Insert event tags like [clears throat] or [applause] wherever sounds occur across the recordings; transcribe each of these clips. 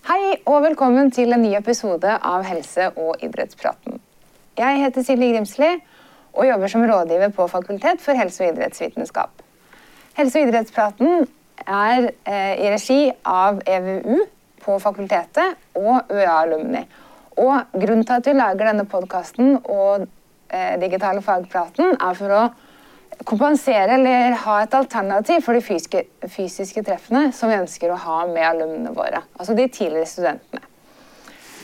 Hei og velkommen til en ny episode av Helse- og idrettspraten. Jeg heter Silje Grimsli og jobber som rådgiver på Fakultet for helse- og idrettsvitenskap. Helse- og idrettspraten er eh, i regi av EVU på fakultetet og UiA Alumni. Og grunnen til at vi lager denne podkasten og eh, digitale fagpraten, er for å kompensere eller ha et alternativ for de fysiske, fysiske treffene som vi ønsker å ha med alumnene våre. Altså de tidligere studentene.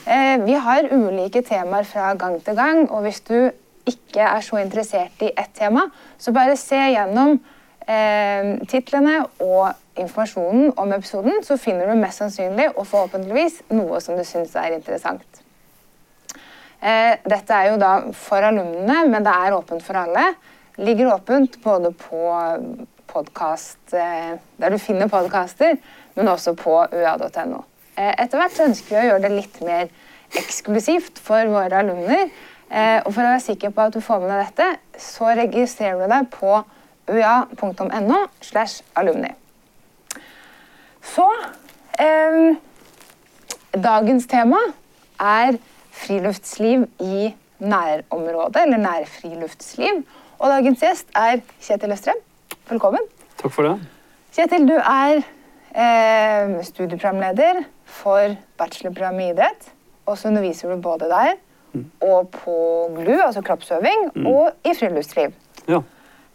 Eh, vi har ulike temaer fra gang til gang, og hvis du ikke er så interessert i ett tema, så bare se gjennom eh, titlene og informasjonen om episoden, så finner du mest sannsynlig og forhåpentligvis noe som du syns er interessant. Eh, dette er jo da for alumnene, men det er åpent for alle. Ligger åpent både på podkast eh, der du finner podkaster, men også på ua.no. Eh, etter hvert ønsker vi å gjøre det litt mer eksklusivt for våre alumner. Eh, og for å være sikker på at du får med deg dette, så registrerer du deg på ua.no slash alumni. Så eh, Dagens tema er friluftsliv i nærområdet, eller nærfriluftsliv. Og dagens gjest er Kjetil Østrem. Velkommen. Takk for det. Kjetil, du er eh, studieprogramleder for bachelorprogrammet i idrett. Og så underviser du både der og på GLU, altså kroppsøving, og i friluftsliv. Ja.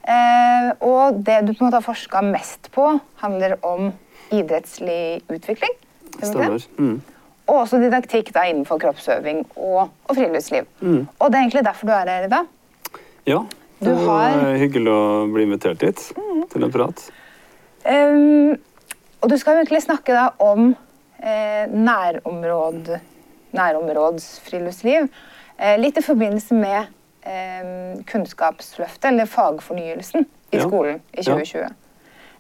Eh, og det du på en måte har forska mest på, handler om idrettslig utvikling. Stemmer. Mm. Og også didaktikk da, innenfor kroppsøving og, og friluftsliv. Mm. Og det er egentlig derfor du er her i dag. Ja, det var har- Mm. hyggelig å bli invitert hit til en prat. Um, og du skal egentlig snakke da om eh, nærområd, nærområdsfriluftsliv. Eh, litt i forbindelse med eh, Kunnskapsløftet, eller fagfornyelsen, i Ja. skolen i Ja. 2020.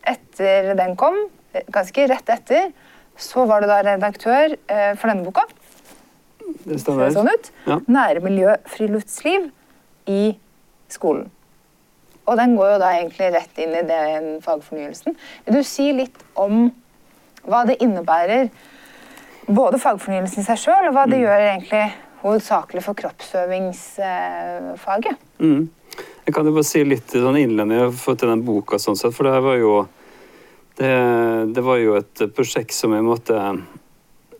Etter den kom, eh, ganske rett etter, så var du da redaktør eh, for denne boka. Det Ser stemmer. det sånn ut? Ja. Nærmiljøfriluftsliv i skolen. Og den går jo da egentlig rett inn i den fagfornyelsen. Vil du si litt om hva det innebærer, både fagfornyelsen i seg sjøl, og hva det gjør egentlig hovedsakelig for kroppsøvingsfaget? Mm. Jeg kan jo bare si litt sånn innledning til den boka, sånn sett, for det her var jo det, det var jo et prosjekt som jeg måtte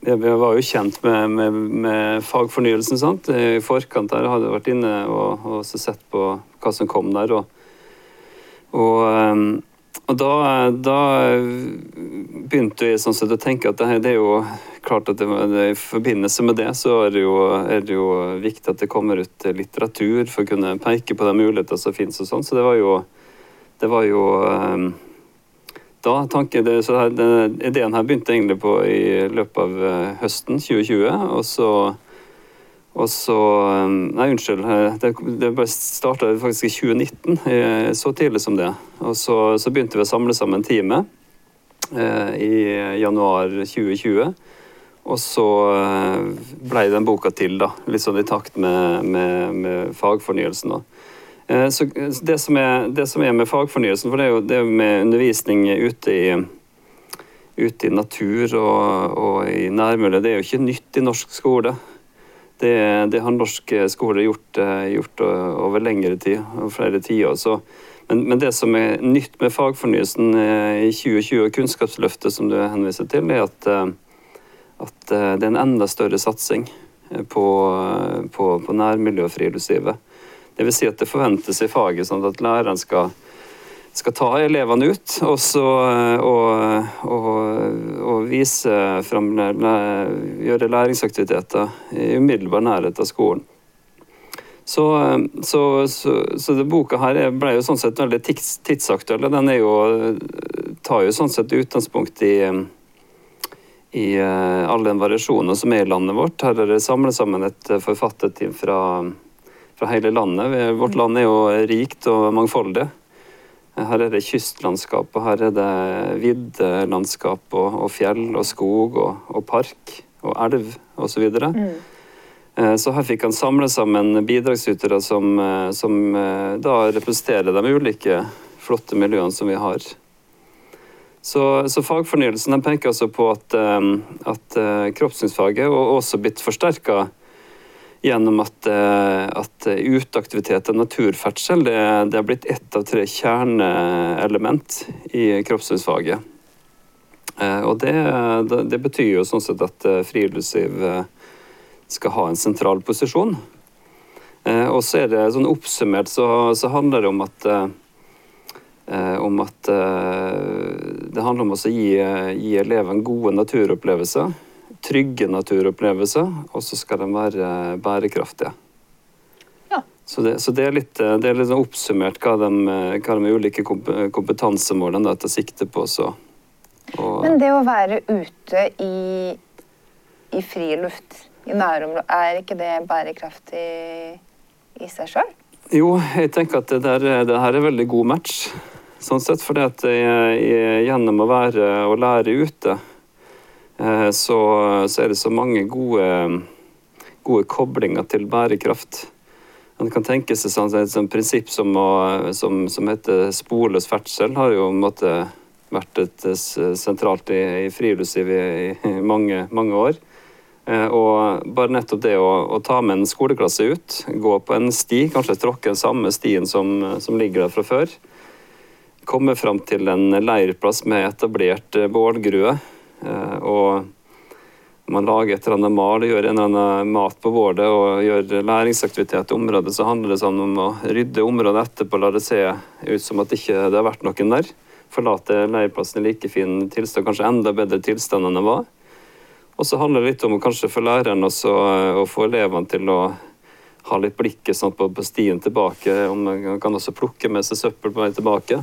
jeg var jo kjent med, med, med fagfornyelsen. sant? I forkant der hadde jeg vært inne og, og sett på hva som kom der. Og, og, ehm, og da, da begynte jeg sånn sett å tenke at det, det er jo klart at det, det, i forbindelse med det så er det, jo, er det jo viktig at det kommer ut litteratur for å kunne peke på de muligheter som finnes og sånn. Så det var jo, det var jo ehm, da tanken, det, så den Ideen her begynte egentlig på i løpet av eh, høsten 2020. Og så, og så eh, Nei, unnskyld. eh, Det, det starta faktisk i 2019, eh, så tidlig som det. Og så, så begynte vi å samle sammen teamet eh, i januar 2020. Og så blei ble den boka til, da. Litt sånn i takt med, med, med fagfornyelsen. da. Eh, Så det som, er, det som er med fagfornyelsen, for det er jo det med undervisning ute i, ute i natur og, og i nærmiljøet, det er jo ikke nytt i norsk skole. Det, det har norsk skole gjort, eh, gjort over lengre tid, over flere tiår. Men, men det som er nytt med fagfornyelsen eh, i 2020 og Kunnskapsløftet, som du henviser til, er at, eh, at eh, det er en enda større satsing eh, på, på, på nærmiljø og friluftslivet. Det vil si at det forventes i faget sånn at læreren skal, skal ta elevene ut og, så, og, og, og vise frem, gjøre læringsaktiviteter i umiddelbar nærhet av skolen. Så, så, så, så det boka her er- ble jo sånn sett veldig tids, tidsaktuell. Den jo, tar jo sånn sett utgangspunkt i, i uh, all den variasjonen som er i landet vårt. Her er det samlet sammen et uh, forfatterteam fra fra hele landet. Vårt land er jo rikt og mangfoldig. Her er det kystlandskap, og her er det viddelandskap og, og fjell og skog og, og park og elv osv. Så, videre. Eh, så her fikk han samle sammen bidragsytere som, eh, som eh, da representerer de ulike flotte miljøene som vi har. Så, så fagfornyelsen peker altså på at, at kroppssynsfaget, og også blitt forsterka gjennom at, uh, at uteaktivitet og naturferdsel det, det er blitt ett av tre kjerneelement i kroppssynsfaget. Uh, og det, det, betyr jo sånn sett at friluftsliv skal ha en sentral posisjon. og så er det sånn oppsummert så, så handler det om at Eh, om at eh, det handler om å gi, gi eleven gode naturopplevelser, trygge naturopplevelser, og så skal de være bærekraftige. Ja. Så, det, så det, er litt, det er litt sånn oppsummert hva de, hva de ulike kompetansemålene tar sikte på. Så. Og, Men det å være ute i, i friluft, i nærområdet, er ikke det bærekraftig i seg sjøl? Jo, jeg tenker at det, der, det her er veldig god match. Sånn sett fordi at jeg, gjennom å være og lære ute, eh, så, så er det så mange gode, gode koblinger til bærekraft. Man kan tenke seg sånn, et sånt prinsipp som, å, som, som heter sporløs ferdsel, har jo måte, vært et sentralt i, i friluftslivet i, i, mange, mange år. Eh, og bare nettopp det å, å, ta med en skoleklasse ut, gå på en sti, kanskje tråkke den samme stien som, som ligger der fra før, komme fram til en leirplass med etablert eh, bålgrue. Eh, og man lager et eller annet mal, gjør en eller annen mat på bålet og gjør læringsaktivitet i området, så handler det sånn om å rydde området etterpå, la det se ut som at ikke det har vært noen der. Forlate leirplassen i like fin tilstand, kanskje enda bedre tilstand enn det var. Og så handler det litt om kanskje få læreren også, å få elevene til å ha litt blikket sånn på, på stien tilbake. Om man kan også plukke med seg søppel på vei tilbake.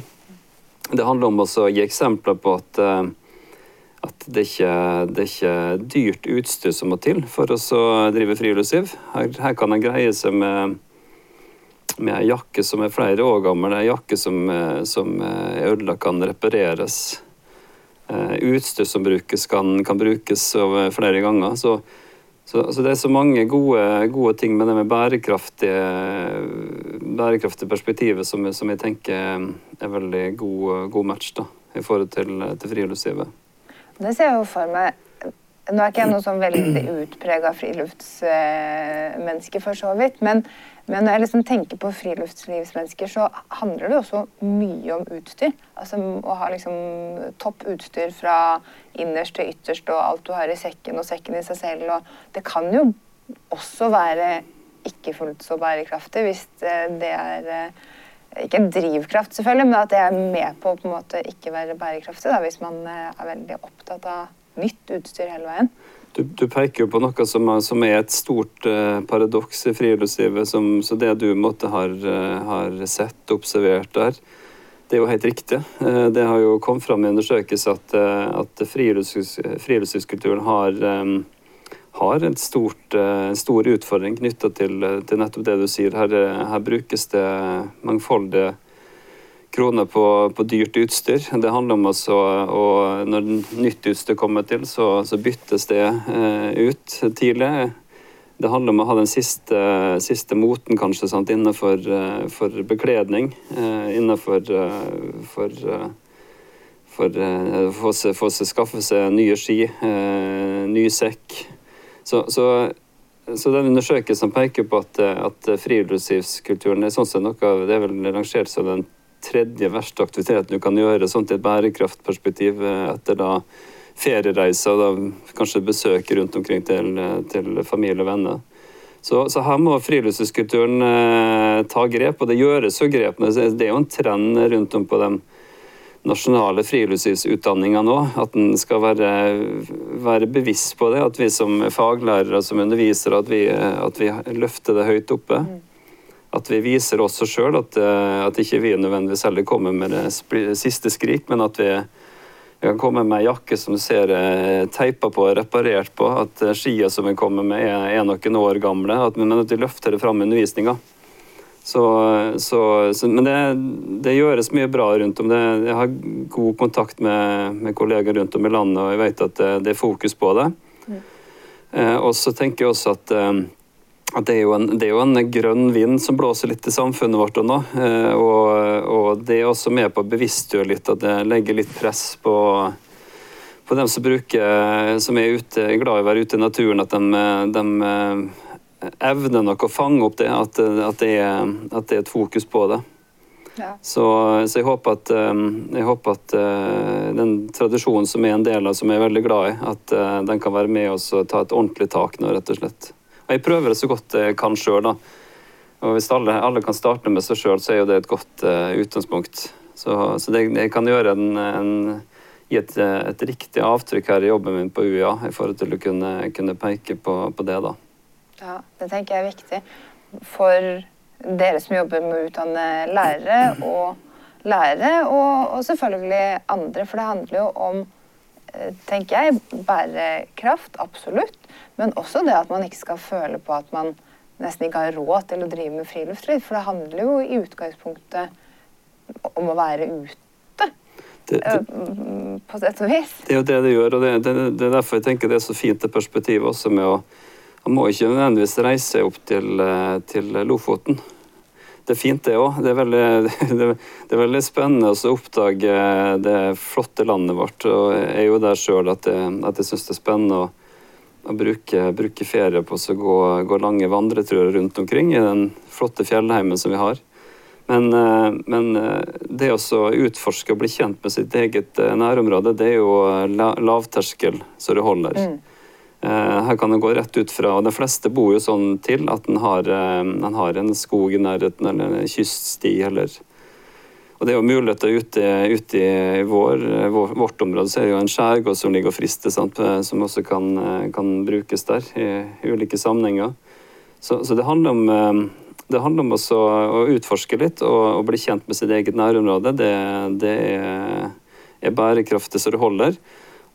Det handler om å gi eksempler på at, eh, at det, ikke, det er ikke dyrt utstyr som må til for å drive friluftsliv. Her, her, kan en greie seg med, med ei jakke som er flere år gammel, ei jakke som, eh, som er eh, ødelagt, kan repareres. Utstyr som brukes, kan, kan brukes over flere ganger. Så så, så, det er så mange gode, gode, ting med det med bærekraftige, bærekraftige perspektivet som, som, jeg tenker er veldig god, god match da, i forhold til, til friluftslivet. Det ser jeg jo for meg Nå er ikke jeg noe sånn veldig [clears throat] utprega friluftsmenneske, for så vidt. Men, men, når jeg liksom tenker på friluftslivsmennesker, så handler det også mye om utstyr. Altså Å ha liksom topp utstyr fra innerst til ytterst, og alt du har i sekken, og sekken i seg selv. Og det kan jo også være ikke fullt så bærekraftig hvis det er ikke drivkraft, selvfølgelig, men at det er med på å på en måte ikke være bærekraftig. Da, hvis man er veldig opptatt av nytt utstyr hele veien. Du, du peker jo på noe som som er et stort uh, paradoks i friluftslivet. Som, så det du måtte har, uh, har sett, observert der, det er jo helt riktig. Det har jo kommet fram i undersøkelser at, at friluftslivskulturen har, um, har en stort, stor utfordring knytta til, til, nettopp det du sier. Her, her brukes det mangfoldige kroner på, på, dyrt utstyr. Det handler om også og Når nytt utstyr kommer til, så, så byttes det eh, ut tidlig. Det handler om å ha den siste, siste moten kanskje sant, innenfor for bekledning. Innenfor for, for få seg, skaffe seg nye ski, ny sekk. Så, så, så den undersøkelsen peker på at, at friluftslivskulturen er sånn sett noe det er vel rangert som den tredje verste aktiviteten du kan gjøre sånn til et bærekraftperspektiv eh, etter da feriereiser og da kanskje besøk rundt omkring til, til familie og venner. Så, så, her må friluftslivskulturen eh, ta grep, og det gjøres jo grep. Det er jo en trend rundt om på de nasjonale friluftslivsutdanninga nå, at en skal være, være, bevisst på det. At vi som faglærere som underviser, at vi, at vi løfter det høyt oppe. At vi viser oss sjøl at, at ikke vi nødvendigvis heller kommer med det siste skrik, men at vi, vi kan komme med ei jakke som ser eh, teipa på og reparert på. At skia som vi kommer med, er, er noen år gamle. At, men at vi løfter det fram i undervisninga. Så, så, så, men det, det, gjøres mye bra rundt om. Det, jeg har god kontakt med, med, kolleger rundt om i landet, og jeg vet at det, det er fokus på det. Mm. Eh, og så tenker jeg også at eh, at det er, en, det er jo en grønn vind som blåser litt i samfunnet vårt nå. Eh, og, og, det er også med på å bevisstgjøre litt, at det legger litt press på, på dem som bruker, som er ute, glad i å være ute i naturen, at de, de eh, evner nok å fange opp det, at, at, det er, at det er et fokus på det. Ja. Så, så, jeg håper at, eh, jeg håper at den tradisjonen som er en del av, som jeg er veldig glad i, at den kan være med oss og ta et ordentlig tak nå, rett og slett. Og Jeg prøver det så godt jeg kan sjøl, da. Og hvis alle, alle, kan starte med seg sjøl, så er jo det et godt uh, utgangspunkt. Så, så det, jeg kan gjøre en, en gi et, et, riktig avtrykk her i jobben min på UiA i forhold til å kunne, kunne peke på, på, det, da. Ja, det tenker jeg er viktig. For dere som jobber med å utdanne lærere og lærere, og, og selvfølgelig andre. For det handler jo om Eh, tenker jeg, bærekraft, absolutt. Men også det at man ikke skal føle på at man nesten ikke har råd til å drive med friluftsliv. For det handler jo i utgangspunktet om å være ute. Det, det, eh, på sett og vis. Det er jo det det gjør, og det, det, det, er derfor jeg tenker det er så fint det perspektivet også med å Man må ikke nødvendigvis reise opp til, eh, til Lofoten det er fint, det òg. Det, [laughs] det, er veldig spennende å oppdage det flotte landet vårt. Og jeg er jo der sjøl at, at, jeg syns det er spennende å, å bruke, bruke, ferie på å gå, gå lange vandreturer rundt omkring i den flotte fjellheimen som vi har. Men, eh, men eh, det å utforske og bli kjent med sitt eget nærområde, det er jo lavterskel så det holder. Mm. Eh, her kan det gå rett ut fra og De fleste bor jo sånn til at en har, eh, har, en skog i nærheten eller en kyststi. eller og Det er jo muligheter ute, ute i vår, vår, vårt område, så er det jo en skjærgård som ligger og frister, sant? Eh, som også kan, kan, brukes der i ulike sammenhenger. Så, så, det handler om, det handler om også å utforske litt og, og, bli kjent med sitt eget nærområde. Det, det er, er bærekraftig så det holder.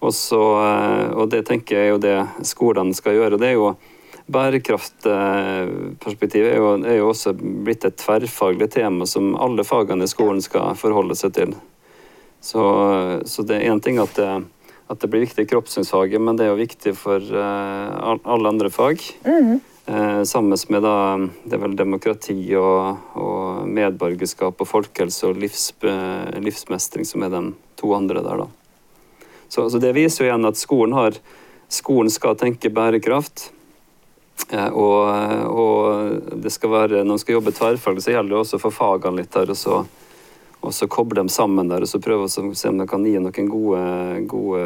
Og, så, eh, og det tenker jeg er jo det skolene skal gjøre. det er jo Bærekraftperspektivet er, er, jo også blitt et tverrfaglig tema som alle fagene i skolen skal forholde seg til. Så, så det er én ting at det, at det, blir viktig i kroppssynsfaget, men det er jo viktig for uh, alle andre fag. Mm. Uh, sammen med da, det er vel demokrati og, og medborgerskap og folkehelse og livs, uh, livsmestring som er de to andre der, da. Så, så, det viser jo igjen at skolen, har, skolen skal tenke bærekraft. Eh, og, og, det skal være, når man skal jobbe tverrfaglig, så gjelder det også å få fagene litt der. Og så, og så koble dem sammen der, og så prøve å se om det kan gi noen gode, gode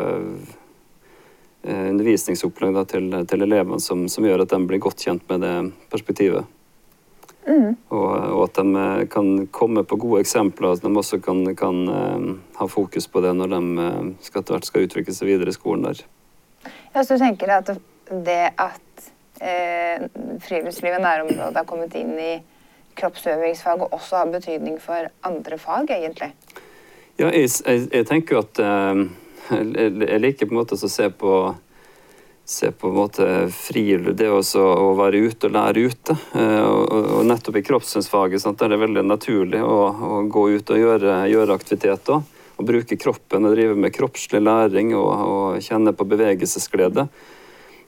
eh, undervisningsopplegg til, til, elevene som, som, gjør at de blir godt kjent med det perspektivet. Mm. Og, og, at de eh, kan komme på gode eksempler, at de også kan, kan uh, ha fokus på det når de uh, skal, etter hvert skal utvikle seg videre i skolen der. Ja, så tenker at det at eh, friluftsliv i nærområdet har kommet inn i kroppsøvingsfaget også har betydning for andre fag, egentlig? Ja, jeg, jeg, jeg tenker jo at eh, jeg liker på en måte å se på se på en måte friluft, det også, å være ute og lære ute. Eh, og, nettopp i kroppssynsfaget sant, er det veldig naturlig å, å gå ut og gjøre, gjøre aktiviteter. Og bruke kroppen og drive med kroppslig læring og, og kjenne på bevegelsesglede.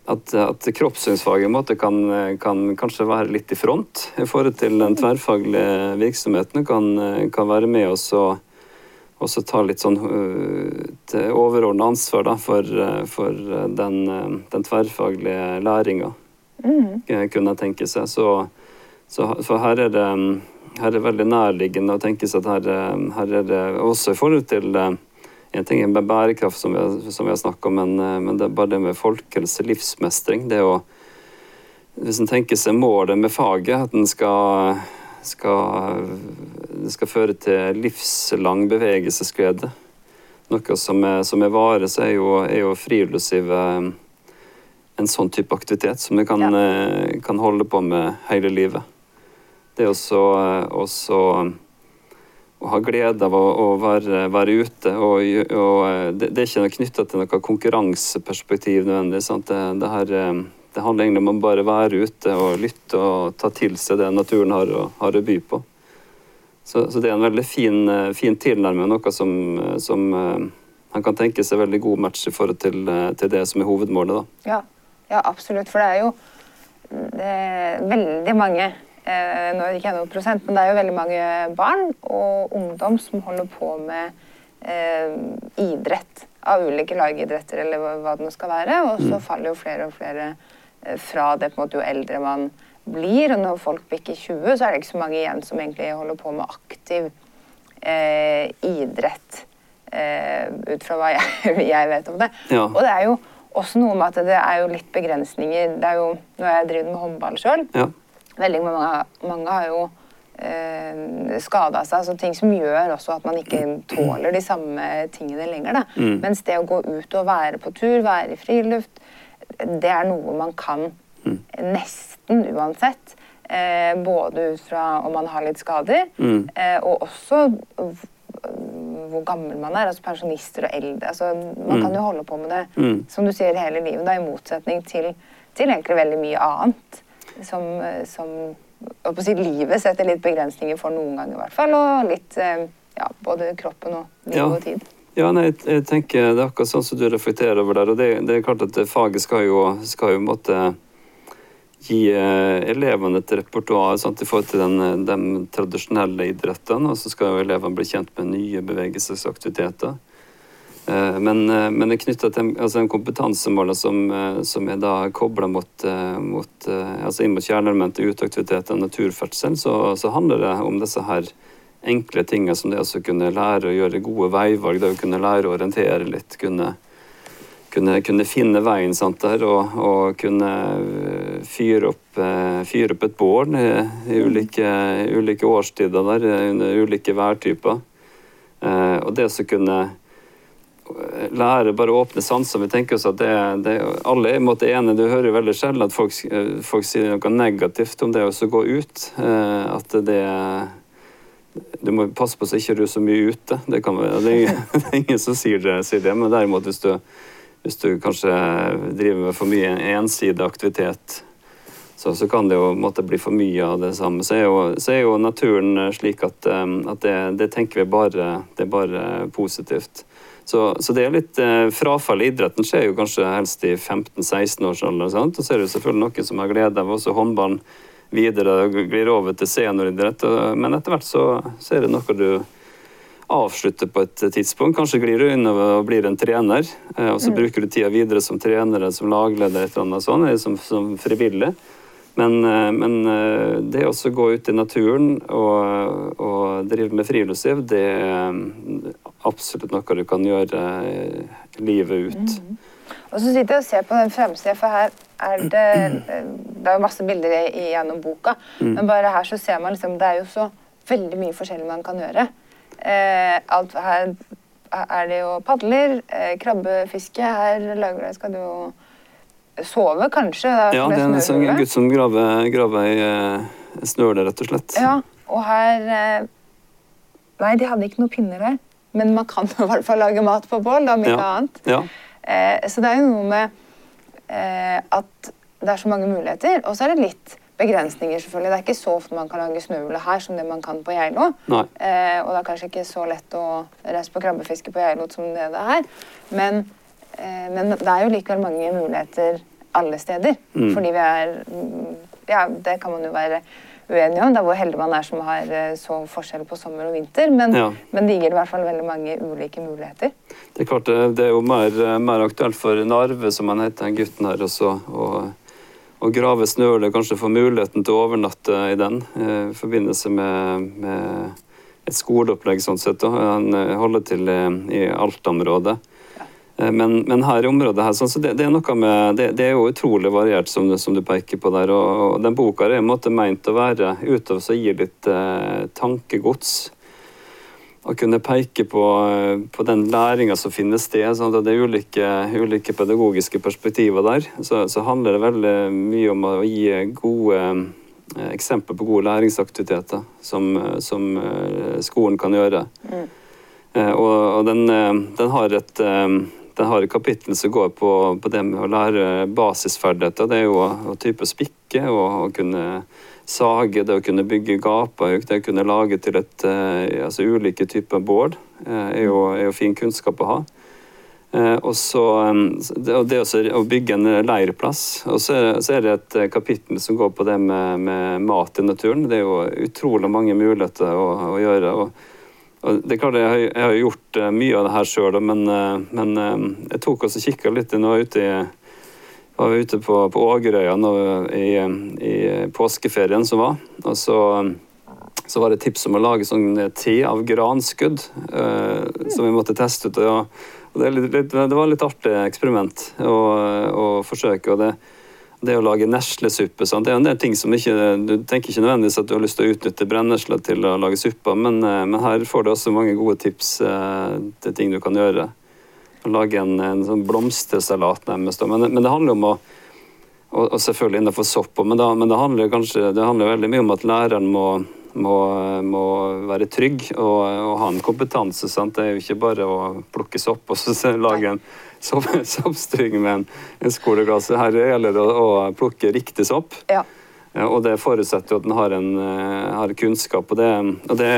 At, at kroppssynsfaget kan, kan, kanskje være litt i front i forhold til den tverrfaglige virksomheten. Kan, kan være med oss og og så ta litt sånn uh, overordna ansvar da, for, uh, for uh, den, den, tverrfaglige læringa, mm. kunne jeg tenke seg. Så, så, for her er, det, her er veldig nærliggende å tenke seg at her, her er det også i forhold til en ting med bærekraft, som vi, som vi har snakka om, men, men, det er bare det med folkehelse, livsmestring. Det å Hvis en tenker seg målet med faget, at en skal skal, det skal føre til livslang bevegelsesglede. Noe som er, som er vare, så er jo, er jo friluftsliv eh, en sånn type aktivitet som vi kan, ja. Eh, kan, holde på med hele livet. Det er også, også å ha glede av å, å være, være, ute. Og, og det, det, er ikke knytta til noe konkurranseperspektiv nødvendigvis. Det, det, her, det handler egentlig om å bare være ute og lytte og ta til seg det naturen har, har å by på. Så, så, det er en veldig fin, fin tilnærming, noe som, som han eh, kan tenke seg veldig god match i forhold til, til det som er hovedmålet. Ja, ja, absolutt. For det er jo det er veldig mange eh, Nå er det ikke noe prosent, men det er jo veldig mange barn og ungdom som holder på med eh, idrett av ulike lagidretter eller hva, det nå skal være. Og så faller jo flere og flere eh, fra det på en måte jo eldre man blir. Og når folk bikker 20, så er det ikke så mange igjen som egentlig holder på med aktiv eh, idrett. Eh, ut fra hva jeg, [laughs] jeg vet om det. Ja. Og det er jo også noe med at det er jo litt begrensninger. Det er jo, når jeg driver med håndball sjøl, Ja. veldig mange, mange har jo eh, skada seg. Altså ting som gjør også at man ikke tåler de samme tingene lenger. Da. Mm. Mens det å gå ut og være på tur, være i friluft, det er noe man kan Mm. nesten uansett. Eh, både ut fra om man har litt skader, Mm. eh, og også hvor gammel man er. Altså pensjonister og eldre. Altså, man Mm. kan jo holde på med det Mm. som du sier hele livet, da, i motsetning til, til egentlig veldig mye annet. Som, eh, som på å si, livet setter litt begrensninger for noen ganger, i hvert fall. Og litt eh, ja, både kroppen og liv og tid. Ja, nei, jeg, tenker Det er akkurat sånn som du reflekterer over der. og Det, det er klart at faget skal jo, skal jo måtte gi eh, elevene et repertoar sant, i forhold til den, de tradisjonelle idrettene. Og så skal jo elevene bli kjent med nye bevegelsesaktiviteter. Eh, Men, eh, men det er knytta til altså en kompetansemål som, eh, som er da kobla mot, eh, mot eh, altså inn mot kjerneelementet uteaktivitet og naturferdsel, så, så handler det om disse her enkle tinga som det å kunne lære å gjøre gode veivalg, det å kunne lære å orientere litt, kunne, kunne, kunne finne veien sant, der, og, og kunne øh, fyre opp, eh, fyre opp et bål i, i ulike, ulike årstider der, eh, under ulike værtyper. Eh, og det å kunne lære bare å åpne sanser. Vi tenker oss at det, det, alle er i en måte enige. Du hører jo veldig sjelden at folk, eh, folk sier noe negativt om det å gå ut. Eh, at det Du må passe på så ikke du er så mye ute. Det, kan det, er, [laughs] det er ingen som sier det, sier det. men derimot hvis du, hvis du kanskje driver med for mye ensidig aktivitet, så, så kan det jo måtte bli for mye av det samme. Så er jo, så er jo naturen eh, slik at, eh, at det, det tenker vi bare, det er bare positivt. Så, så det er litt eh, frafall i idretten skjer jo kanskje helst i 15-16-årsalderen. sant? Og så er det jo selvfølgelig noen som har glede av også håndballen videre og glir over til senioridrett. Men etter hvert så, så er det noe du avslutter på et tidspunkt. Kanskje glir du innover og blir en trener, eh, og så bruker du tida videre som trener eller som lagleder et eller annet sånt, eller som, som frivillig. Men, eh, men eh, det å gå ut i naturen og, og drive med friluftsliv, det er absolutt noe du kan gjøre livet ut. Og så sitter jeg og ser på den fremsida, for her er det Det er jo masse bilder i- gjennom boka, men bare her så ser man liksom Det er jo så veldig mye forskjellig man kan gjøre. Eh, alt her er det jo padler, eh, krabbefiske. Her lager, skal du jo sove, kanskje. Ja, det er en sånn gutt som graver, graver ei eh, snøle, rett og slett. Ja, og her Nei, de hadde ikke noen pinner her. Men man kan i hvert fall lage mat på bål, om ikke Ja. annet. Ja. Eh, så det er jo noe med at det er så mange muligheter. Og så er det litt begrensninger, selvfølgelig. Det er ikke så ofte man kan lage snøhule her som det man kan på Geilo. Eh, og det er kanskje ikke så lett å reise på krabbefiske på Geilo som det det er her. Men, eh, men det er jo likevel mange muligheter alle steder. Mm. Fordi vi er Ja, det kan man jo være uenig om. Det er hvor heldig man er som har eh, så forskjell på sommer og vinter. Men, Ja. men det gir i hvert fall veldig mange ulike muligheter. Det er klart det, det er jo mer, mer aktuelt for Narve, som han heter, den gutten her også, å, å grave og kanskje få muligheten til å overnatte i den, eh, i forbindelse med, med et skoleopplegg sånn sett. Da. Han eh, holder til i, i Alta-området. Eh, Men, men her i området her, sånn, så det, det er med, det, det er jo utrolig variert, som som du peker på der. Og, og den boka er en måte meint å være utover så gir litt eh, tankegods å kunne peke på, på den læringa som finner sted. Sånn det er ulike, ulike pedagogiske perspektiver der. Så, så handler det veldig mye om å gi gode eh, eksempler på gode læringsaktiviteter som, eh, som eh, skolen kan gjøre. Eh, og, og den, eh, den har et eh, den har et kapittel som går på, på det med å lære basisferdigheter. Det er jo å, type spikke å kunne sage, det å kunne bygge gapauk, det å kunne lage til et, eh, altså ulike typer bål, eh, er, jo, er jo fin kunnskap å ha. Eh, og så og det å bygge en leirplass. Og så er, det et kapittel som går på det med, med, mat i naturen. Det er jo utrolig mange muligheter å, å gjøre. og det er klart Jeg har, jeg gjort mye av det her sjøl, men, men, jeg tok også kikka litt nå ute i var ute på, på Ågerøya i, i, påskeferien som var. Og så, så, var det tips om å lage sånn te av granskudd uh, som vi måtte teste ut. Og, og det, litt, det, var et litt artig eksperiment å, å forsøke. og det det å lage neslesuppe sant? det er en del ting som ikke, Du tenker ikke nødvendigvis at du har lyst til å utnytte brennesla til å lage suppa, men, eh, men, her får du også mange gode tips eh, til ting du kan gjøre lage en, en sånn blomstersalat nærmest. Men, men, det handler om å og, og selvfølgelig innenfor sopp, men, da, men det handler kanskje det handler veldig mye om at læreren må, må, må være trygg og, og, ha en kompetanse. Sant? Det er jo ikke bare å plukke sopp og så [laughs] lage en soppstyring med en, en skoleklasse. Her gjelder det å, å plukke riktig sopp. Ja. Og det forutsetter jo at en har, en, eh, har kunnskap. Og, det, og det,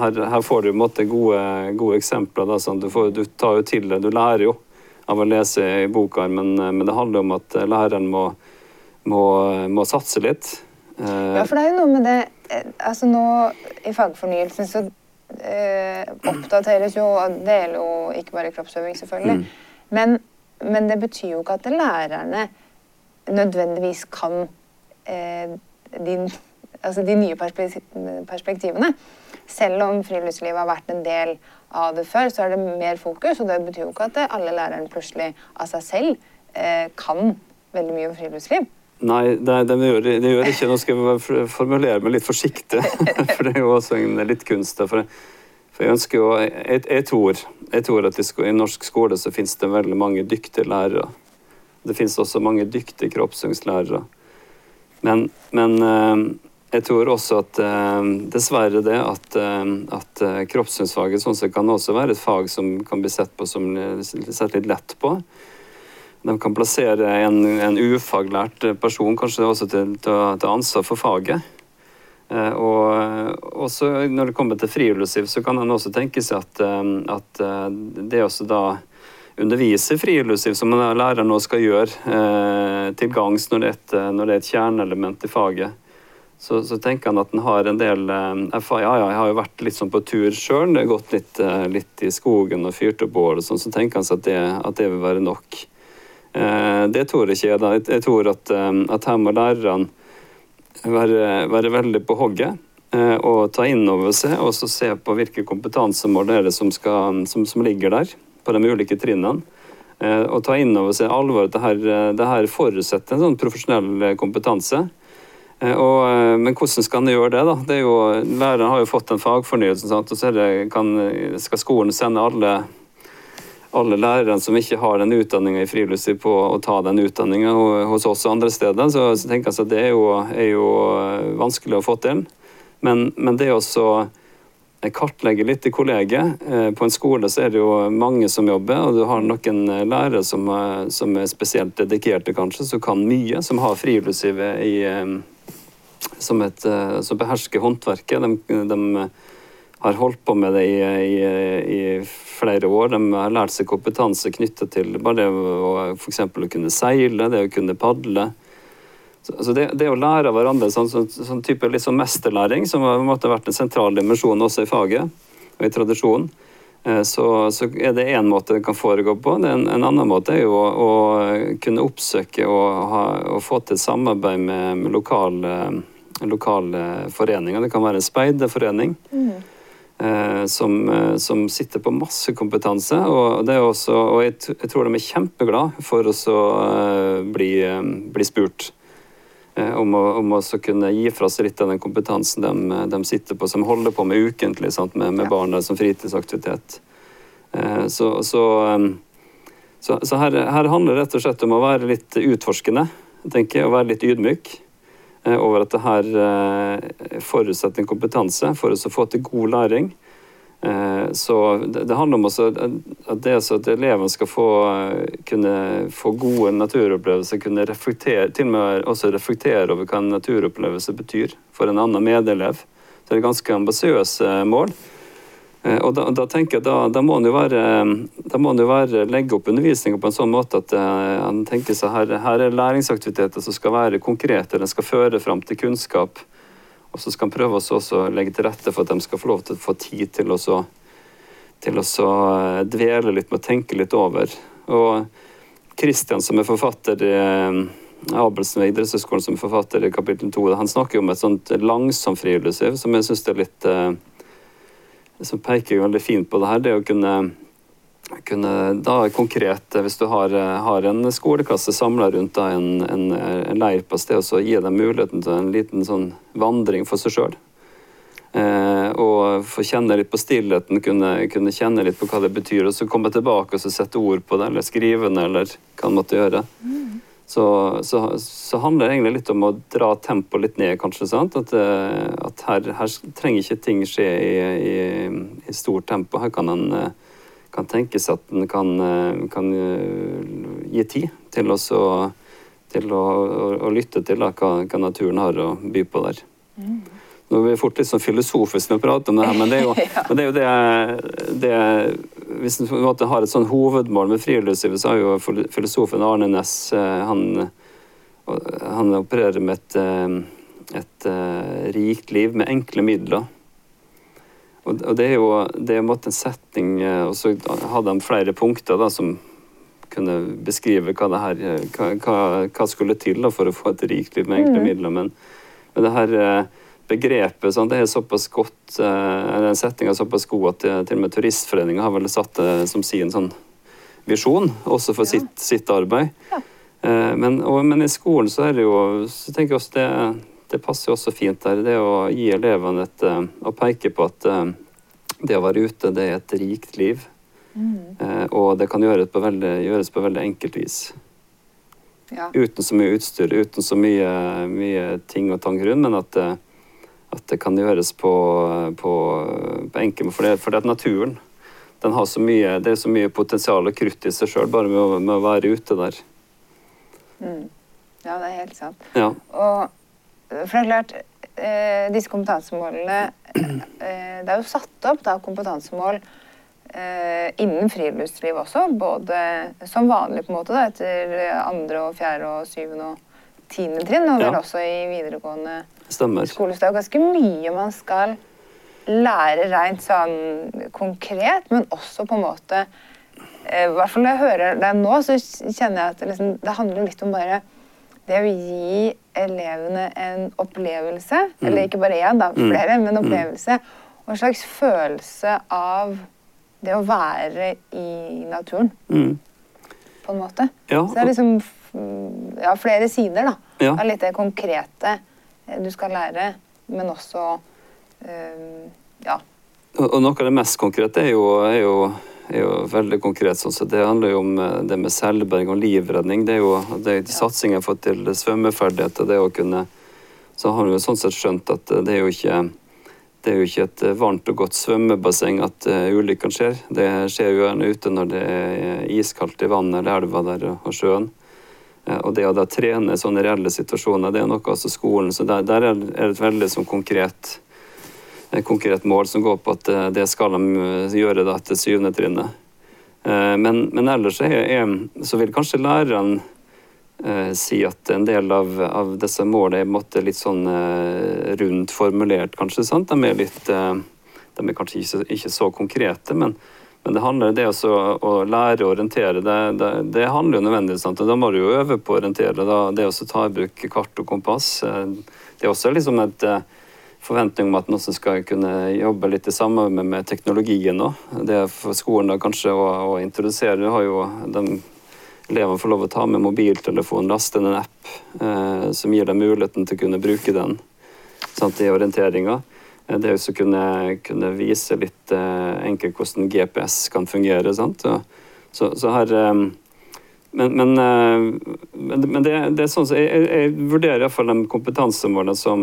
her, her, får du måte, gode, gode, eksempler. Da, sånn. du, får, du, tar jo til det. Du lærer jo av å lese i boka, men, men det handler om at læreren må, må, må satse litt. Ja, for det er jo noe med det eh, altså Nå i fagfornyelsen så eh, oppdateres jo og det gjelder jo ikke bare kroppsøving, selvfølgelig. Mm. Men, men, det betyr jo ikke at lærerne nødvendigvis kan Eh, de, altså de nye perspektivene. Selv om friluftslivet har vært en del av det før, så er det mer fokus. Og det betyr jo ikke at alle lærerne plutselig av seg selv eh, kan veldig mye om friluftsliv. Nei, det, det, gjør, det, gjør, ikke. Nå skal jeg formulere meg litt forsiktig, [laughs] for det er jo også en litt kunst. For, for jeg ønsker jo jeg, jeg, tror, jeg tror at i, norsk skole så finnes det veldig mange dyktige lærere. Det finnes også mange dyktige kroppsøvingslærere. Men, men eh, jeg tror også at eh, dessverre det at, eh, at kroppssynsfaget sånn sett kan også være et fag som kan bli sett på som sett litt lett på. De kan plassere en, en ufaglært person kanskje også til, til, til ansvar for faget. Og også når det kommer til friluftsliv, så kan en også tenke seg at, at det også da undervise friluftsliv, som læreren nå skal gjøre eh, til gangs når, når, det er et kjerneelement i faget, så, så, tenker han at han har en del eh, Ja, ja, jeg har jo vært litt sånn på tur sjøl, gått litt, eh, litt, i skogen og fyrt opp bål, sånn, så tenker han seg at det, at det vil være nok. Eh, det tror ikke jeg. da. Jeg tror at, eh, at her må lærerne være, være, veldig på hogget eh, og ta inn over seg og så se på hvilke kompetansemål det er som, skal, som, som ligger der på de ulike trinnene. Eh, og ta inn over seg alvoret. Det her, eh, det her forutsetter en sånn profesjonell kompetanse. Og, men hvordan skal en gjøre det? da? Det jo, læreren har jo fått en fagfornyelse, sant? og så det, kan, skal skolen sende alle, alle lærerne som ikke har den utdanninga i friluftsliv, på å ta den utdanninga hos oss og andre steder. Så, så tenker jeg at det er jo, er jo, vanskelig å få til. Men, men det å kartlegge litt i kollegiet. Eh, på en skole så er det jo mange som jobber, og du har noen eh, lærere som, som er spesielt dedikerte, kanskje, som kan mye, som har friluftslivet i eh, som, et, som behersker håndverket. De, de, har holdt på med det i, i, i, flere år. De har lært seg kompetanse knyttet til bare det å f.eks. å kunne seile, det å kunne padle. Så det, det, å lære av hverandre, sånn, sånn, sånn type liksom mesterlæring, som har måtte vært en sentral dimensjon også i faget og i tradisjonen, eh, så, så, er det én måte det kan foregå på. En, en, annen måte er jo å, å kunne oppsøke og, ha, og, få til samarbeid med, med lokale, lokale, foreninger. Det kan være en speiderforening. Mm. Eh, som, eh, som, sitter på masse kompetanse. Og, det også, og jeg, jeg tror de er kjempeglade for å eh, bli, bli spurt. Om å, om å kunne gi fra seg litt av den kompetansen de, de sitter på, som holder på med ukentlig sant, med, med ja. barna som fritidsaktivitet. Så, så, så, så her, her, handler det rett og slett om å være litt utforskende, tenker jeg, og være litt ydmyk over at det her forutsetter en kompetanse for å få til god læring. Eh, så det, handler om at det at elevene skal få, eh, kunne få gode naturopplevelser, kunne reflektere, til og med også reflektere over hva en naturopplevelse betyr for en annen medelev. Så det er ganske ambisiøse mål. Eh, og da, da, tenker jeg da, da må han jo være, jo være legge opp undervisninga på en sånn måte at uh, han tenker seg her, her er læringsaktiviteter som skal være konkrete, den skal føre fram til kunnskap. Og så skal han prøve å legge til rette for at de skal få lov til å få tid til å, så, til å så eh, dvele litt med å tenke litt over. Og Kristian som er forfatter i Abelsen ved idrettshøgskolen som er forfatter i kapittel to, han snakker om et sånt langsomt friluftsliv som jeg syns er litt som peker veldig fint på det her, det å kunne, kunne da konkret, hvis du har, har en skoleklasse samla rundt da, en, en, en leir på sted, så gi dem muligheten til en liten sånn vandring for seg sjøl. Eh, og få kjenne litt på stillheten, kunne, kunne, kjenne litt på hva det betyr, og så komme tilbake og så sette ord på det, eller skrive det, eller hva man måtte gjøre. Mm så, så, så, handler det egentlig litt om å dra tempoet litt ned, kanskje. sant? At, eh, at her, her, trenger ikke ting skje i, i, i stort tempo. Her kan en eh, kan tenkes at en kan, eh, kan, gi tid til, å, til å, å, å, lytte til da, hva, hva, naturen har å by på der. Mm. Nå blir vi fort litt sånn filosofisk når vi prater om det her, men det er jo, [laughs] det, er jo det, det, Hvis en har et sånn hovedmål med friluftslivet, så har jo filosofen Arne Næss eh, han, han, opererer med et, eh, et, eh, rikt liv med enkle midler. Og, det er jo det er en setning Og så hadde han flere punkter da, som kunne beskrive hva, det her, hva, hva skulle til da, for å få et rikt liv med enkle mm. midler. Men, men det her begrepet sånn, det er såpass godt, eh, den settinga er såpass god at eh, til og med Turistforeningen har vel satt det som sin sånn visjon, også for sitt, sitt, arbeid. Ja. Eh, men, og, men, i skolen så er det jo så tenker jeg også det, det passer jo også fint der. Det å gi elevene et Å peke på at det å være ute, det er et rikt liv. Mm. Og det kan gjøres på veldig, gjøres på veldig enkelt vis. Ja. Uten så mye utstyr, uten så mye, mye ting og tang rundt, men at at det kan gjøres på, på, på enkel for, det, for det at naturen den har så mye, det er så mye potensial og krutt i seg sjøl bare med å, med å, være ute der. Mm. Ja, det er helt sant. Ja. Og for det er klart, eh, disse kompetansemålene eh, Det er jo satt opp da, kompetansemål eh, innen friluftsliv også, både som vanlig på en måte da, etter andre og fjerde og syvende og tiende trinn, og vel ja. også i videregående Stemmer. skole. Så det er ganske mye man skal lære rent sånn konkret, men også på en måte eh, I hvert fall når jeg hører deg nå, så kjenner jeg at det, liksom, det handler litt om bare det å gi elevene en opplevelse, mm. eller ikke bare én, da, mm. flere, men en mm. opplevelse, og en slags følelse av det å være i naturen. Mm. På en måte. Ja. Så det er liksom ja, flere sider da, ja. av litt det konkrete Eh, du skal lære, men også øh, ja. Og noe av det mest konkrete er jo, er jo, er jo veldig konkret. sånn, så Det handler jo om eh, det med selvberging og livredning. Det er jo det er ja. satsingen for til svømmeferdigheter. det å kunne, Så har vi sånn sett skjønt at det er jo ikke det er jo ikke et varmt og godt svømmebasseng at ulykkene skjer. Det skjer jo gjerne ute når det er iskaldt i vannet eller elva der og sjøen. Eh, og det å da trene sånne reelle situasjoner, det er noe også skolen. Så der, der er det et veldig sånn konkret, konkret, mål som går på at eh, det skal de eh, gjøre da til syvende trinnet. Men, men, ellers er, er, så vil kanskje læreren eh, si at en del av, av disse målene er måte, litt sånn eh, rundt formulert, kanskje. sant? De er, litt, eh, de er kanskje ikke, ikke så konkrete, men, men det handler det også, å lære å orientere, det, det, det handler jo nødvendigvis sant? Da må du jo øve på å orientere. Da, det å ta i bruk kart og kompass. Eh, det er også liksom et eh, forventning om at noen skal kunne jobbe litt i samarbeid med teknologien òg. Det er for skolen da kanskje å, å introdusere. Du har jo de elevene får lov å ta med mobiltelefon, laste ned en app eh, som gir dem muligheten til å kunne bruke den sant, i orienteringa. Eh, det å kunne, kunne, vise litt uh, enkelt hvordan GPS kan fungere. Sant? Så, så her um, Men, men, men det, det, er sånn så jeg, jeg, vurderer iallfall de kompetansemålene som,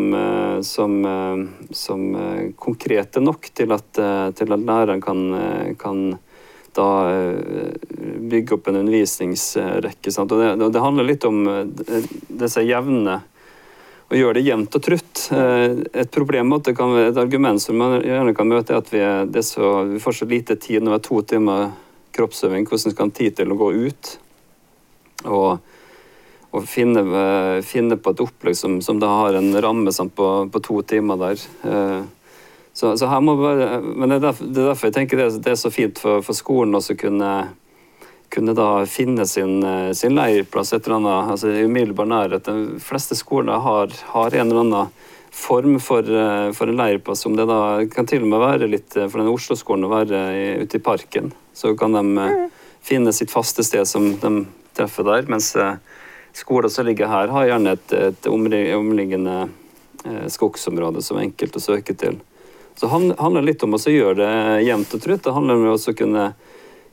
som, som konkrete nok til at, til at læreren kan, kan da bygge opp en undervisningsrekke. Sant? Og det, det, handler litt om disse jevne og gjøre det jevnt og trutt. Eh, et problem at kan, et argument som man gjerne kan møte, er at vi, er, så, vi får så lite tid når vi har to timer kroppsøving. Hvordan skal man tid til å gå ut og, og finne, eh, finne, på et opplegg som, som da har en ramme på, på, to timer der. Så, så her må bare, men det er, derfor, det er derfor jeg tenker det, det er så fint for, for skolen også kunne kunne da finne sin, eh, sin leirplass et eller annet, altså i umiddelbar nærhet. De fleste skoler har, har, en eller annen form for, eh, for, en leirplass. Om det da kan til og med være litt eh, for den Oslo-skolen å være i, ute i parken. Så kan de mm. finne sitt faste sted som de treffer der. Mens skoler som ligger her, har gjerne et, et omliggende skogsområde som er enkelt å søke til. Så det handler litt om å gjøre det jevnt og trutt. Det handler om å kunne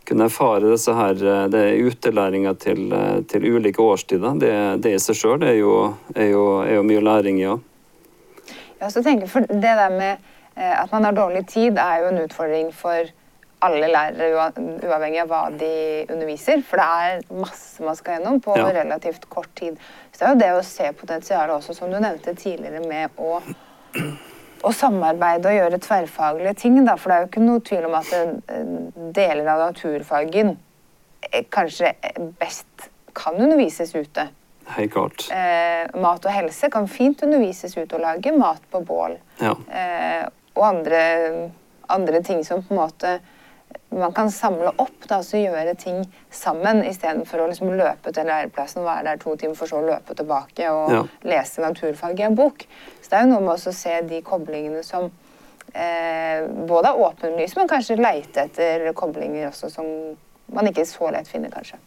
kunne erfare disse her, det er utelæringa til, eh, til, ulike årstider, det, det i seg sjøl er, er, er, jo mye læring. Ja, så tenker jeg for Det der med eh, at man har dårlig tid, er jo en utfordring for alle lærere, uavhengig av hva de underviser. For det er masse man skal gjennom på ja. relativt kort tid. Så det er jo det å se potensialet også, som du nevnte tidligere, med å å samarbeide og gjøre tverrfaglige ting. Da. For det er jo ikke noe tvil om at eh, deler av naturfagen eh, kanskje best kan undervises ute. Helt klart. Eh, mat og helse kan fint undervises ute og lage mat på bål. Ja. Eh, og andre, andre, ting som på en måte man kan samle opp da, og gjøre ting sammen, istedenfor å liksom løpe til læreplassen være der to timer, for så å løpe tilbake og ja. lese naturfag i en bok. Så det er jo noe med å se de koblingene som eh, både er åpenlyse, men kanskje leite etter koblinger også som man ikke så lett finner, kanskje.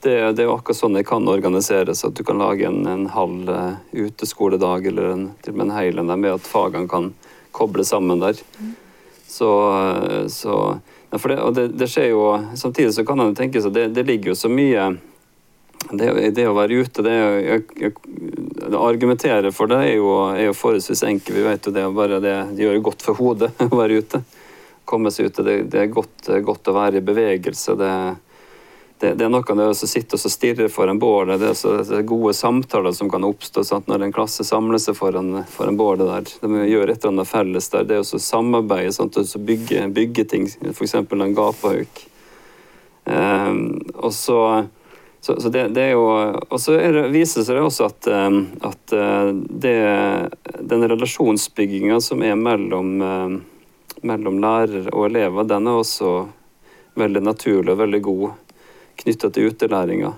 Det, det er jo akkurat sånn det kan organiseres, at du kan lage en, en halv uh, uteskoledag eller en, til og med en hel en med at fagene kan koble sammen der. Mm. Så, uh, så ja, det, og det, det, skjer jo Samtidig så kan man tenke seg det, det ligger jo så mye det, det å være ute, det å argumentere for det er jo, er jo forholdsvis enkelt. Vi vet jo det, bare det, det gjør godt for hodet [laughs] å være ute. Komme seg ut. Det, det er godt, godt, å være i bevegelse. Det, det, det, er noe med å sitte og stirre foran bålet. Det er, så, det er gode samtaler som kan oppstå sant? når en klasse samler seg foran, foran bålet der. De gjør et eller annet felles der. Det er å samarbeide sant? og bygge, bygge ting, f.eks. en gapahauk. Um, og så, så, så det, det, er jo Og så viser det seg også at, um, at uh, det, den relasjonsbygginga som er mellom, um, mellom lærer og elever, den er også veldig naturlig og veldig god knytta til utelæringa.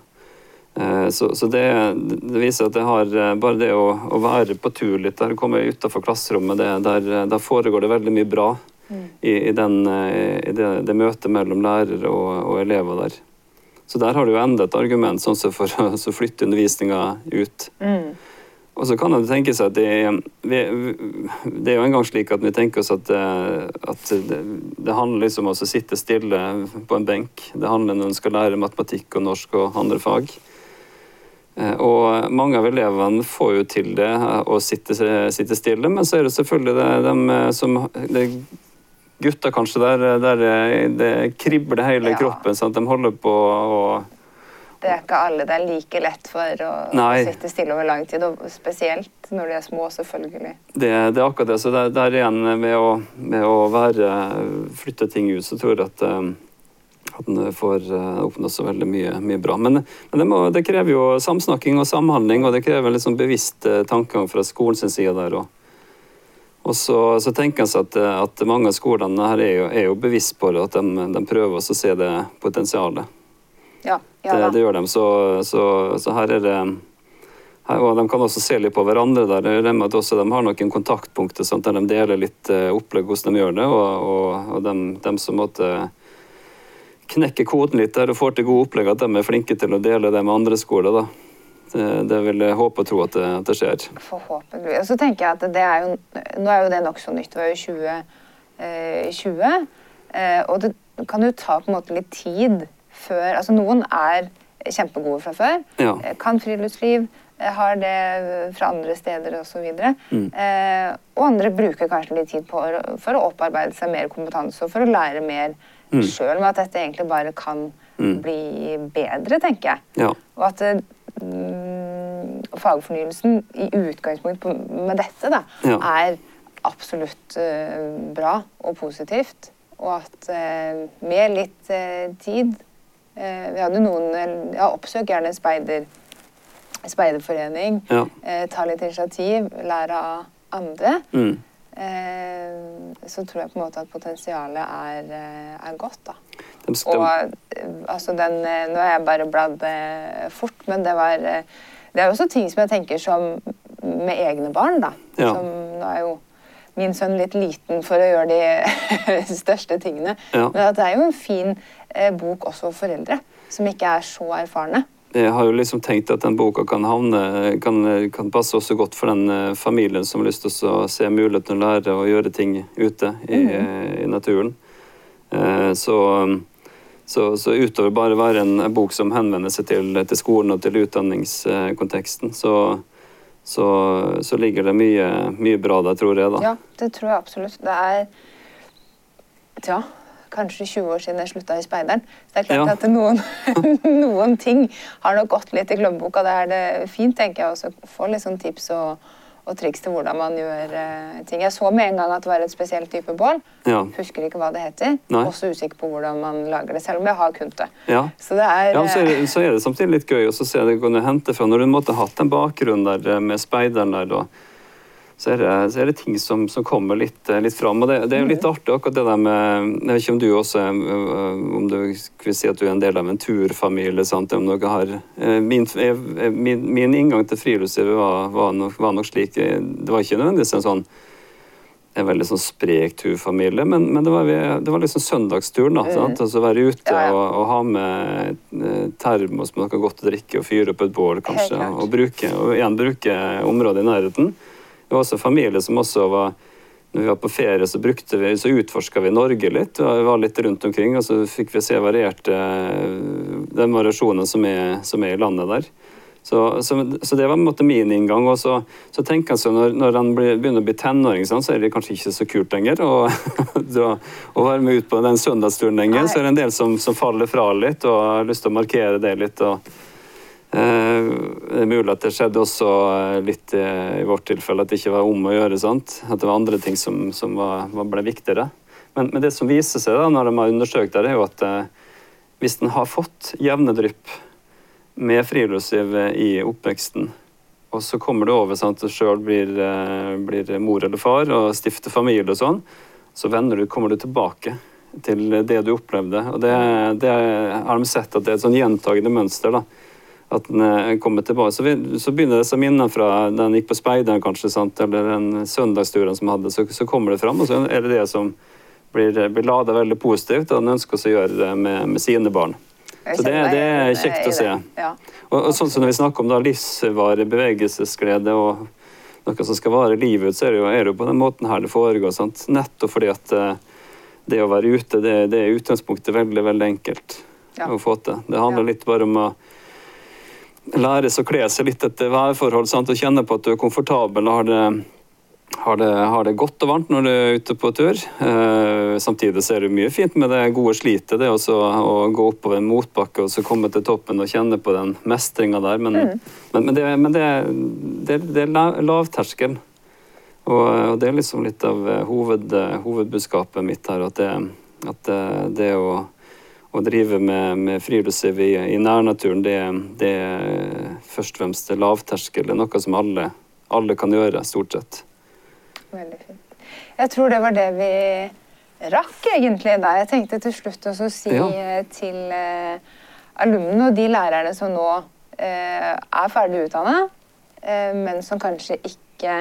Eh, så, så det, det, viser at det har eh, bare det å, å være på tur litt, der komme utafor klasserommet, det, der, eh, der, foregår det veldig mye bra mm. i, i, den, i det, det, møtet mellom lærer og, og, elever der. Så der har du jo enda et argument sånn for [laughs] å flytte undervisninga ut. Mm. Og så kan det tenkes at det, det er jo engang slik at vi tenker oss at, eh, at det, det, handler liksom om å sitte stille på en benk. Det handler når en skal lære matematikk og norsk og andre fag. Eh, og mange av elevene får jo til det å sitte, sitte stille, men så er det selvfølgelig det, de som det Gutter kanskje der, der det kribler hele ja. kroppen, Sant? de holder på å det er ikke alle det er like lett for å Nei. sitte stille over lang tid, og spesielt når de er små, selvfølgelig. Det, det er akkurat det. Så det, der igjen med å, med å være, flytte ting ut, så tror jeg at, eh, at en får eh, oppnå så veldig mye, mye bra. Men, men det, må, det, krever jo samsnakking og samhandling, og det krever en sånn bevisst eh, tankegang fra skolens side der òg. Og så, så, tenker jeg at, at mange av skolene her er jo, er jo bevisst på det, at de, de prøver å se det potensialet. Ja, ja det, det, gjør de. Så, så, så her er det her, og De kan også se litt på hverandre. der, at også De har noen kontaktpunkter sant, der de deler litt uh, opplegg hvordan de gjør det. Og, og, og dem, dem, som måtte knekke koden litt der og får til gode opplegg, at de er flinke til å dele det med andre skoler. da. Det, det vil jeg håpe og tro at det, at det skjer. Forhåpentlig. Og så tenker jeg at det er jo, Nå er jo det nokså nytt. Det var jo 2020. Eh, eh, og det kan jo ta på en måte litt tid før Altså noen er kjempegode fra før, ja. Eh, kan friluftsliv, eh, har det fra andre steder osv. Mm. Eh, og andre bruker kanskje litt tid på, for å opparbeide seg mer kompetanse og for å lære mer mm. sjøl, med at dette egentlig bare kan mm. bli bedre, tenker jeg. Ja. Og at mm, fagfornyelsen i utgangspunkt med dette da, Ja. er absolutt eh, bra og positivt. Og at eh, med litt eh, tid eh, Vi hadde noen eh, Ja, oppsøk gjerne speider, speiderforening. Ja. Eh, ta litt initiativ, lære av andre. Mm. Eh, så tror jeg på en måte at potensialet er, eh, er godt, da. Og eh, altså den eh, Nå har jeg bare bladd eh, fort, men det var eh, Det er jo også ting som jeg tenker som med egne barn, da. Ja. Som nå er jo min sønn litt liten for å gjøre de [laughs] største tingene. Ja. Men at det er jo en fin eh, bok også for foreldre som ikke er så erfarne. Jeg har jo liksom tenkt at den boka kan, havne, kan, kan passe også godt for den eh, familien som har lyst til å se muligheten å lære å gjøre ting ute i, i naturen. Eh, Så, så, så utover bare å være en, en bok som henvender seg til, til skolen og til utdanningskonteksten, så, så, så ligger det mye, mye bra der, tror jeg. da. Ja, det tror jeg absolutt. Det er ja, kanskje 20 år siden jeg slutta i Speideren. Så det er klart Ja. at noen, [laughs] noen ting har nok gått litt i glemmeboka. Det er det fint, tenker jeg, å få litt sånn tips og, og triks til hvordan man gjør uh, ting. Jeg så med en gang at det var et spesielt type bål. Ja. Husker ikke hva det heter. Nei. Også usikker på hvordan man lager det, selv om jeg har kunnet det. Ja. Så det er, Ja, så, er eh, det, så er det samtidig litt gøy å se det kunne hente fra når du måtte hatt en bakgrunn der eh, med speideren der, da, så er det, så er det ting som, som kommer litt, eh, litt fram. Og det, det er jo litt artig akkurat det der med Jeg vet ikke om du også øh, om du vil si at du er en del av en turfamilie, sant? om dere har eh, min, eh, min, min inngang til friluftslivet var, var, nok, var nok slik eh, Det var ikke nødvendigvis en sånn en veldig sånn sprek turfamilie, men, men det, var, det var liksom søndagsturen. da, sant? Altså Være ute Ja, ja. og, og ha med eh, termos med noe godt å drikke og fyre opp et bål, kanskje. Og, bruke, og igjen bruke området i nærheten. Det var også familie som også var når vi var på ferie, så, vi, så utforska vi Norge litt. Vi var litt rundt omkring, og så fikk vi se varierte den variasjonen som er, som er i landet der. Så, så, så det var på en måte min inngang. Og så, så tenker jeg så når, når han blir, begynner å bli tenåring, sånn, så er det kanskje ikke så kult lenger [laughs] å, være med ut på den søndagsturen lenger. Så er det en del som, som faller fra litt, og har lyst til å markere det litt. og Eh, det er mulig at det skjedde også eh, litt eh, i vårt tilfelle, at det ikke var om å gjøre. sant? At det var andre ting som, som var, ble viktigere. Men, men det som viser seg da, når de har undersøkt det, er jo at eh, hvis en har fått jevne drypp med friluftsliv i oppveksten, og så kommer det over sånn at du sjøl blir, eh, blir mor eller far og stifter familie og sånn, så du, kommer du tilbake til det du opplevde. Og det, det har de sett at det er et sånn gjentagende mønster. da at den eh, kommer tilbake. Så, vi, så begynner disse minnene fra da han gikk på speideren, kanskje, sant? eller den søndagsturen som hadde, så, så kommer det fram, og så er det det som blir, blir lada veldig positivt, og han ønsker å gjøre det med, med sine barn. Så det, det er kjekt å se. Og, og sånn som når vi snakker om da livsvarig bevegelsesglede og noe som skal vare livet ut, så er det jo, er det jo på den måten her det foregår. Sant? Nettopp fordi at eh, det å være ute, det, det er i utgangspunktet veldig, veldig enkelt Ja. å få til. Det handler litt bare om å lære seg å kle seg litt etter værforhold sant? og kjenne på at du er komfortabel og har det, har det, har det godt og varmt når du er ute på tur. Eh, samtidig så er det mye fint med det gode slitet, det også å gå oppover en motbakke og så komme til toppen og kjenne på den mestringa der. Men, men, men, det, men det, det, er lavterskel. Og, og det er liksom litt av eh, hoved, eh, hovedbudskapet mitt her, at det, at det, det å, å drive med, med friluftsliv i, i nærnaturen, det, det er først og fremst lavterskel. Det er noe som alle, alle kan gjøre, stort sett. Veldig fint. Jeg tror det var det vi rakk, egentlig. da. Jeg tenkte til slutt å si Ja. til eh, alumnene og de lærerne som nå eh, er ferdig utdanna, eh, men som kanskje ikke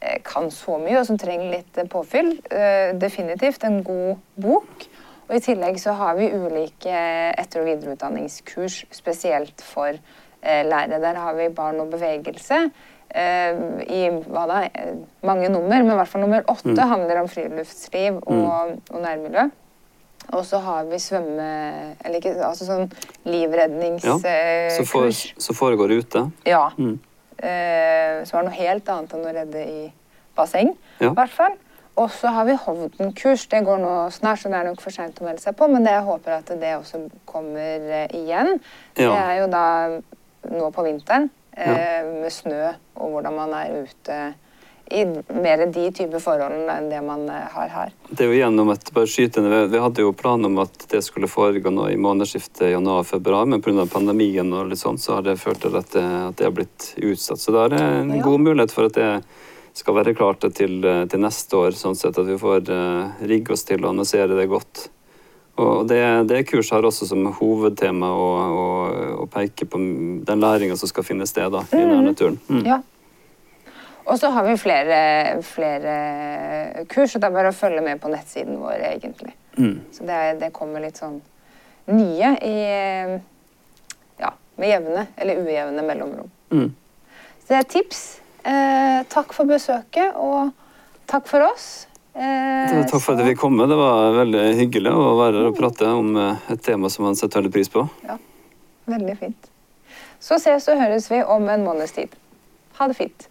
eh, kan så mye, og som trenger litt påfyll. Eh, definitivt en god bok. Og I tillegg så har vi ulike etter- og videreutdanningskurs spesielt for eh, lærere. Der har vi barn og bevegelse. Eh, I da, eh, mange nummer, men i hvert fall nummer åtte Mm. handler om friluftsliv og, og nærmiljø. Og så har vi svømme... Eller ikke, altså sånn Ja, livredningskurs. Så, for, så foregår ute. Ja. Mm. Eh, som er noe helt annet enn å redde i basseng, Ja. i hvert fall. Og så har vi Hovden-kurs. Det går nå snart, så det er nok for seint å melde seg på. Men det jeg håper at det også kommer igjen. igjen. Det er jo da nå på vinteren. ja. med snø, og hvordan man er ute i mer de type forholdene enn det man eh, har her. Det er jo gjennom et bare skytende, vi, vi hadde jo planen om at det skulle foregå nå i månedsskiftet januar-februar, men pga. pandemien og litt sånn, så har det ført til at det, at det har blitt utsatt. Så da er det en Ja. god mulighet for at det skal være klart til, til neste år, sånn sett at vi får uh, rigge oss til å annonsere det godt. Og det, det kurset har også som hovedtema å, å, å peke på den læringa som skal finne sted da, i nærnaturen. Mm. Ja. Og så har vi flere, flere kurs, og det er bare å følge med på nettsiden vår, egentlig. Mm. Så det, er, det kommer litt sånn nye i eh, Ja, med jevne eller ujevne mellomrom. Mm. Så det er tips. Eh, takk for besøket, og takk for oss. Eh, Takk for at vi fikk komme. Det var veldig hyggelig å være her og prate om eh, et tema som man setter veldig pris på. Ja, Veldig fint. Så ses og høres vi om en måneds tid. Ha det fint.